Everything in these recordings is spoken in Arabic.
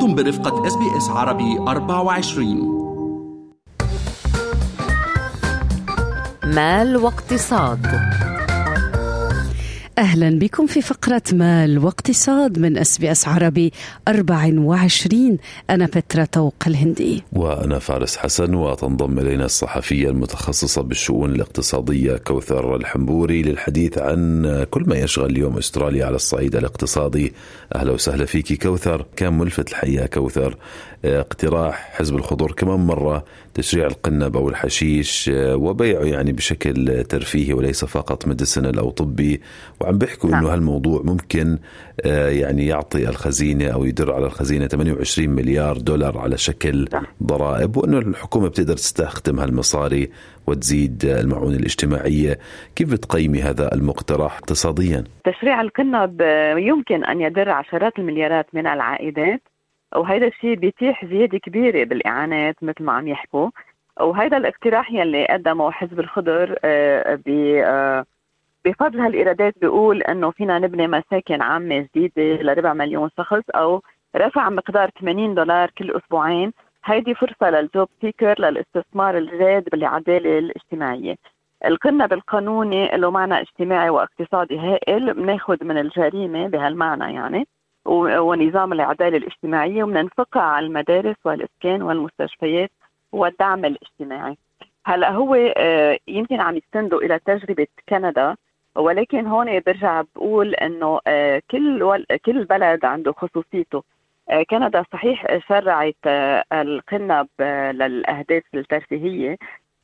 أنتم برفقة SBS عربي 24 مال واقتصاد. أهلا بكم في فقرة مال واقتصاد من SBS عربي 24 أنا بترا توق الهندي. وأنا فارس حسن وتنضم إلينا الصحفية المتخصصة بالشؤون الاقتصادية كوثر الحنبوري للحديث عن كل ما يشغل اليوم أستراليا على الصعيد الاقتصادي. أهلا وسهلا فيك كوثر. كان ملفت الحقيقة كوثر؟ اقتراح حزب الخضر كمان مرة تشريع القنب أو الحشيش وبيعه يعني بشكل ترفيهي وليس فقط medicinal أو طبي وعم بيحكوا نعم. انه هالموضوع ممكن آه، يعني يعطي الخزينة أو يدر على الخزينة 28 مليار دولار على شكل صح. ضرائب وإنه الحكومة بتقدر تستخدم هالمصاري وتزيد المعونة الاجتماعية، كيف بتقيمي هذا المقترح اقتصاديا؟ تشريع القنب يمكن أن يدر عشرات المليارات من العائدات وهذا الشيء بيتيح زيادة كبيرة بالإعانات مثل ما عم يحكوا. وهذا الاقتراح يلي قدمه حزب الخضر آه، آه، بفضل هالإيرادات بيقول إنه فينا نبني مساكن عامة جديدة لربع مليون شخص أو رفع مقدار 80 دولار كل أسبوعين. هيدي فرصة للجوب سيكر للاستثمار الجاد بالعدالة الاجتماعية. القنب القانوني له معنى اجتماعي واقتصادي هائل بناخذ من الجريمة بهالمعنى يعني. ونظام العدالة الاجتماعية وبننفقها على المدارس والإسكان والمستشفيات والدعم الاجتماعي. هلأ هو آه، يمكن عم يستندوا إلى تجربة كندا ولكن هون برجع بقول إنه آه، كل كل بلد عنده خصوصيته. آه، كندا صحيح شرعت القنب للأهداف الترفيهية.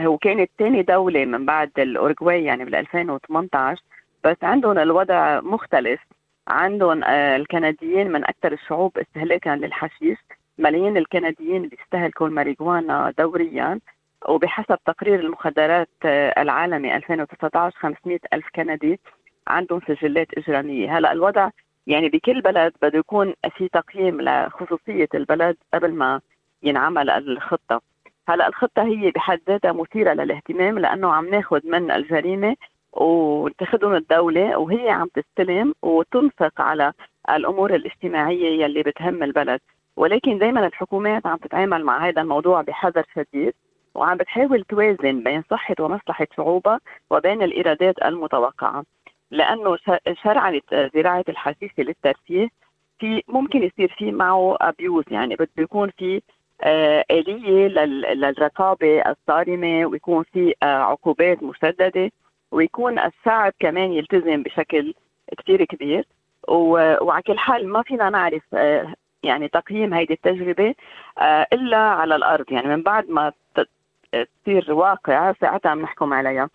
وكانت ثاني دولة من بعد الاورجواي يعني بال 2018 بس عندهم الوضع مختلف. عندهم آه، الكنديين من أكثر الشعوب استهلاكا للحشيش ملايين الكنديين بيستهلكوا الماريجوانا دوريا. وبحسب تقرير المخدرات آه، العالمي 2019 500 ألف كندي عندهم سجلات إجرامية. هلأ الوضع يعني بكل بلد بده يكون في تقييم لخصوصية البلد قبل ما ينعمل الخطة. هلأ الخطة هي بحد ذاتها مثيرة للاهتمام لأنه عم ناخذ من الجريمة وتاخذهم الدولة وهي عم تستلم وتنفق على الأمور الاجتماعية يلي بتهم البلد. ولكن دائما الحكومات عم تتعامل مع هذا الموضوع بحذر شديد وعم بتحاول توازن بين صحة ومصلحة شعوبها وبين الإيرادات المتوقعة. لأنه ش- شرع زراعة الحشيش للترفيه في ممكن يصير في معه أبيوز يعني بده يكون في آه، آلية لل- للرقابة الصارمة ويكون في آه، عقوبات مشددة. ويكون الشعب كمان يلتزم بشكل كتير كبير. وعلى كل حال ما فينا نعرف آه، يعني تقييم هيدي التجربة آه، إلا على الأرض. يعني من بعد ما تصير واقع ساعتها عم نحكم عليها.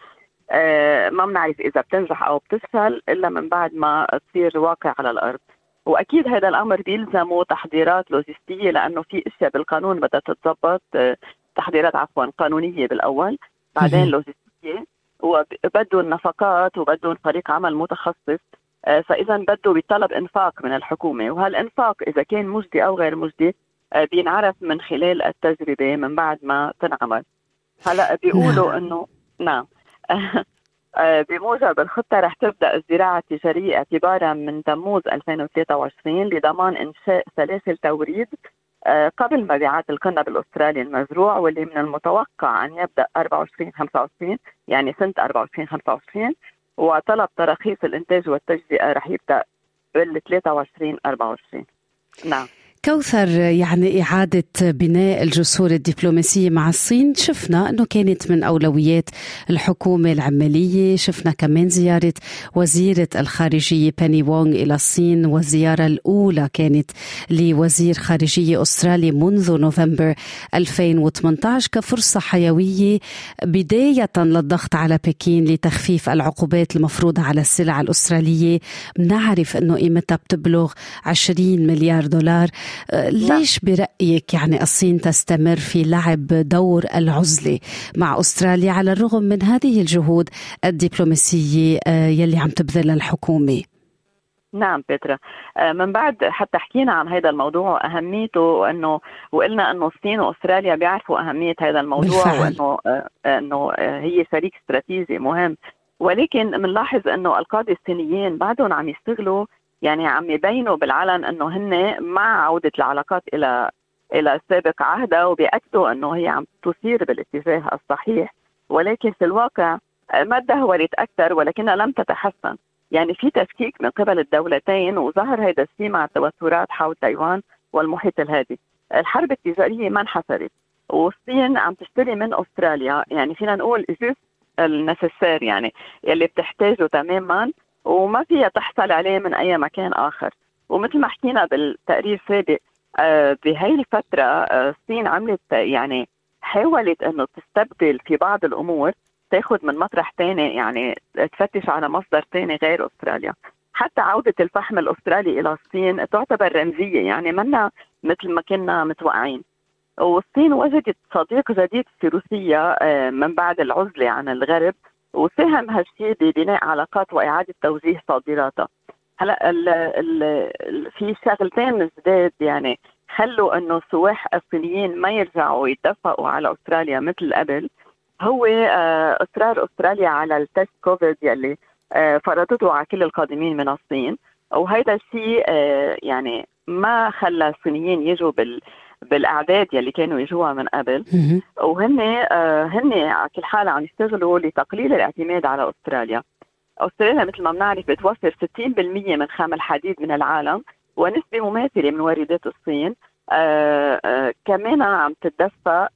آه، ما بنعرف إذا بتنجح أو بتفشل إلا من بعد ما تصير واقع على الأرض. وأكيد هذا الأمر بيلزمه تحضيرات لوجستية لأنه في أشياء بالقانون بدها تتضبط. آه، تحضيرات عفوا قانونية بالأول بعدين. لوجستية. وبدهم نفقات وبدهم فريق عمل متخصص آه، فإذا بده بيطلب إنفاق من الحكومة. وهالإنفاق إذا كان مجدي أو غير مجدي آه، بينعرف من خلال التجربة من بعد ما تنعمل. هلأ بيقولوا نعم. انه نعم. آه، بموجب الخطة رح تبدأ الزراعة التجارية اعتبارا من تموز 2023 لضمان إنشاء سلاسل توريد قبل مبيعات القنب الأسترالي المزروع واللي من المتوقع أن يبدأ 24 25 يعني سنة 24 25 وطلب تراخيص الإنتاج والتجزئة رح يبدأ بال 23 24 نعم. كوثر يعني إعادة بناء الجسور الدبلوماسية مع الصين. شفنا أنه كانت من أولويات الحكومة العمالية. شفنا كمان زيارة وزيرة الخارجية باني وونغ إلى الصين. والزيارة الأولى كانت لوزير خارجية أسترالي منذ نوفمبر 2018 كفرصة حيوية بداية للضغط على بكين لتخفيف العقوبات المفروضة على السلع الأسترالية. بنعرف أنه قيمتها بتبلغ 20 مليار دولار. ليش برأيك يعني الصين تستمر في لعب دور العزلة مع أستراليا على الرغم من هذه الجهود الدبلوماسية آه، يلي عم تبذلها الحكومة؟ نعم بترا آه، من بعد حتى حكينا عن هذا الموضوع واهميته وانه وقلنا إنه الصين وأستراليا بيعرفوا أهمية هذا الموضوع بالفعل. وإنه آه، إنه هي شريك استراتيجي مهم. ولكن بنلاحظ إنه القادة الصينيين بعدهم عم يشتغلوا يعني عم يبينوا بالعلن إنه هن مع عودة العلاقات إلى إلى سابق عهدها وبيأكدوا إنه هي عم تسير بالاتجاه الصحيح. ولكن في الواقع ما تدهورت أكثر ولكنها لم تتحسن. يعني في تفكيك من قبل الدولتين وظهر هذا الشيء مع التوترات حول تايوان والمحيط الهادي. الحرب التجارية ما انحسرت والصين عم تشتري من أستراليا. يعني فينا نقول جزء النسسير يعني يلي بتحتاجه تماما. وما فيها تحصل عليه من أي مكان آخر. ومثل ما حكينا بالتقرير السابق آه، بهي الفترة آه، الصين عملت يعني حاولت إنه تستبدل في بعض الأمور تاخذ من مطرح ثاني يعني تفتش على مصدر ثاني غير أستراليا. حتى عودة الفحم الأسترالي إلى الصين تعتبر رمزية يعني منا مثل ما كنا متوقعين. والصين وجدت صديق جديد في روسيا آه، من بعد العزلة عن الغرب وساهم هالشيء ببناء علاقات وإعادة توجيه صادراتها هلا ال ال في شغلتين جداد يعني خلوا إنه السواح الصينيين ما يرجعوا يتفقوا على أستراليا مثل قبل. هو آه، إصرار أستراليا على التست كوفيد يلي آه، فرضته على كل القادمين من الصين. وهيدا الشيء آه، يعني ما خلى الصينيين يجوا بال بالأعداد يلي كانوا يجوها من قبل. وهن هن على كل حال عم يشتغلوا لتقليل الاعتماد على أستراليا. أستراليا مثل ما بنعرف بتوفر 60% من خام الحديد من العالم ونسبة مماثلة من واردات الصين. آآ آآ كمان عم تتدفق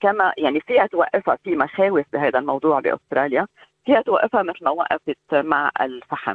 كما يعني فيها توقفها في مخاوف بهذا الموضوع بأستراليا. فيها توقفها مثل ما وقفت مع الفحم.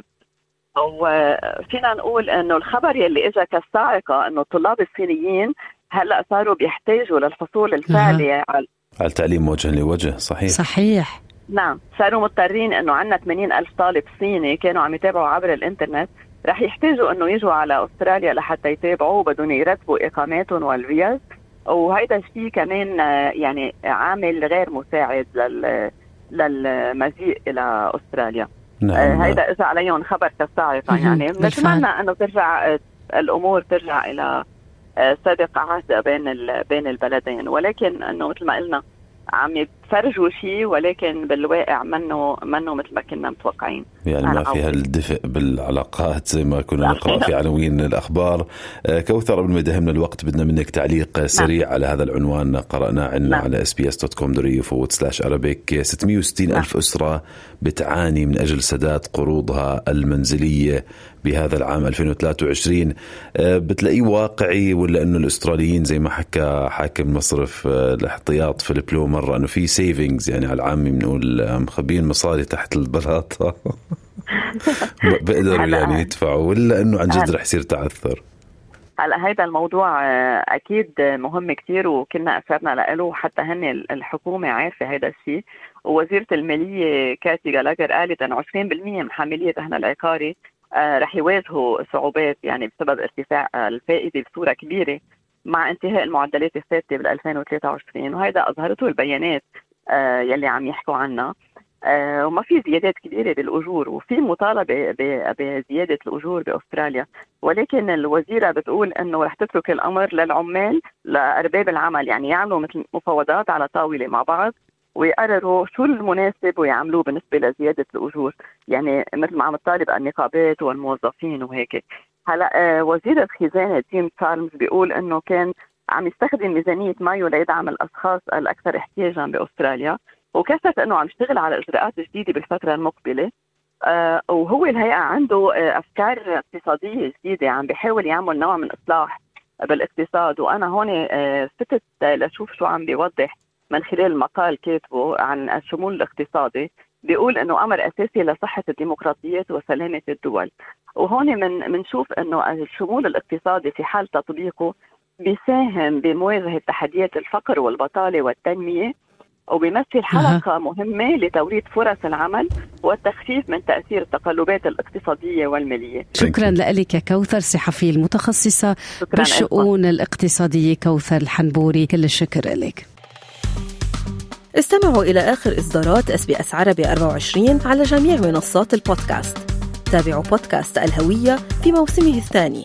وفينا نقول إنه الخبر يلي اجى كالصاعقه إنه الطلاب الصينيين هلأ صاروا بيحتاجوا للحصول الفعلي على التعليم وجها لوجه صحيح. صحيح. نعم. صاروا مضطرين إنه عندنا 80 ألف طالب صيني كانوا عم يتابعوا عبر الإنترنت رح يحتاجوا إنه يجوا على أستراليا لحتى يتابعوا بدهم يرتبوا إقاماتهم والفيز. وهيدا الشيء كمان آه، يعني عامل غير مساعد لل للمجيء إلى أستراليا. نعم آه، هيدا اجى عليهم خبر كالصاعقه يعني. نتمنى إنه ترجع آه، الأمور ترجع إلى سابق عهد بين بين البلدين. ولكن إنه مثل ما قلنا عم يتفرجوا شيء ولكن بالواقع منه منه مثل ما كنا متوقعين يعني ما فيها الدفء بالعلاقات زي ما كنا نقرأ في عناوين الأخبار آه، كوثر قبل ما يدهمنا الوقت بدنا منك تعليق نعم. سريع على هذا العنوان قرأناه عندنا نعم. على SBS dot com forward slash Arabic 660 نعم. ألف أسرة بتعاني من أجل سداد قروضها المنزلية بهذا العام 2023 آه، بتلاقيه واقعي ولا إنه الأستراليين زي ما حكى حاكم مصرف آه، الاحتياط فيليب لو مره انه في savings يعني على العامي بنقول مخبين مصاري تحت البلاطة. بقدروا يعني يدفعوا. ولا إنه عن جد رح يصير تعثر؟ هلا هذا الموضوع آه، أكيد مهم كثير وكنا اشرنا له حتى هن الحكومة عارفة هذا الشيء ووزيرة المالية كاتي جالاجر قالت إنه 20% من حاملي الرهن العقاري آه، رح يواجهوا صعوبات يعني بسبب ارتفاع الفائدة بصورة كبيرة مع انتهاء المعدلات الثابتة بال 2023 وهذا أظهرته البيانات. يلي عم يحكوا عنها. آه، وما في زيادات كبيرة بالأجور وفي مطالبة بزيادة الأجور بأستراليا. ولكن الوزيرة بتقول أنه رح تترك الأمر للعمال لأرباب العمل يعني يعملوا مثل مفاوضات على طاولة مع بعض ويقرروا شو المناسب ويعملوه بالنسبة لزيادة الأجور. يعني مثل ما عم تطالب النقابات والموظفين وهيك. هلا آه، وزير الخزانة تيم تشارلز بيقول أنه كان عم يستخدم ميزانية مايو ليدعم الأشخاص الأكثر احتياجا بأستراليا وكشف إنه عم يشتغل على إجراءات جديدة بالفترة المقبلة. آه وهو الهيئة عنده آه أفكار اقتصادية جديدة عم بيحاول يعمل نوع من إصلاح بالاقتصاد. وأنا هون آه فتت لأشوف شو عم بيوضح من خلال مقال كاتبه عن الشمول الاقتصادي. بيقول إنه أمر أساسي لصحة الديمقراطيات وسلامة الدول. وهون من بنشوف إنه الشمول الاقتصادي في حال تطبيقه بيساهم بمواجهة تحديات الفقر والبطالة والتنمية وبيمثل حلقة مهمة لتوريد فرص العمل والتخفيف من تأثير التقلبات الاقتصادية والمالية. شكرا لك كوثر صحفية المتخصصة بالشؤون الاقتصادية كوثر الحنبوري كل الشكر لك. استمعوا إلى آخر إصدارات SBS عربي 24 على جميع منصات البودكاست. تابعوا بودكاست الهوية في موسمه الثاني.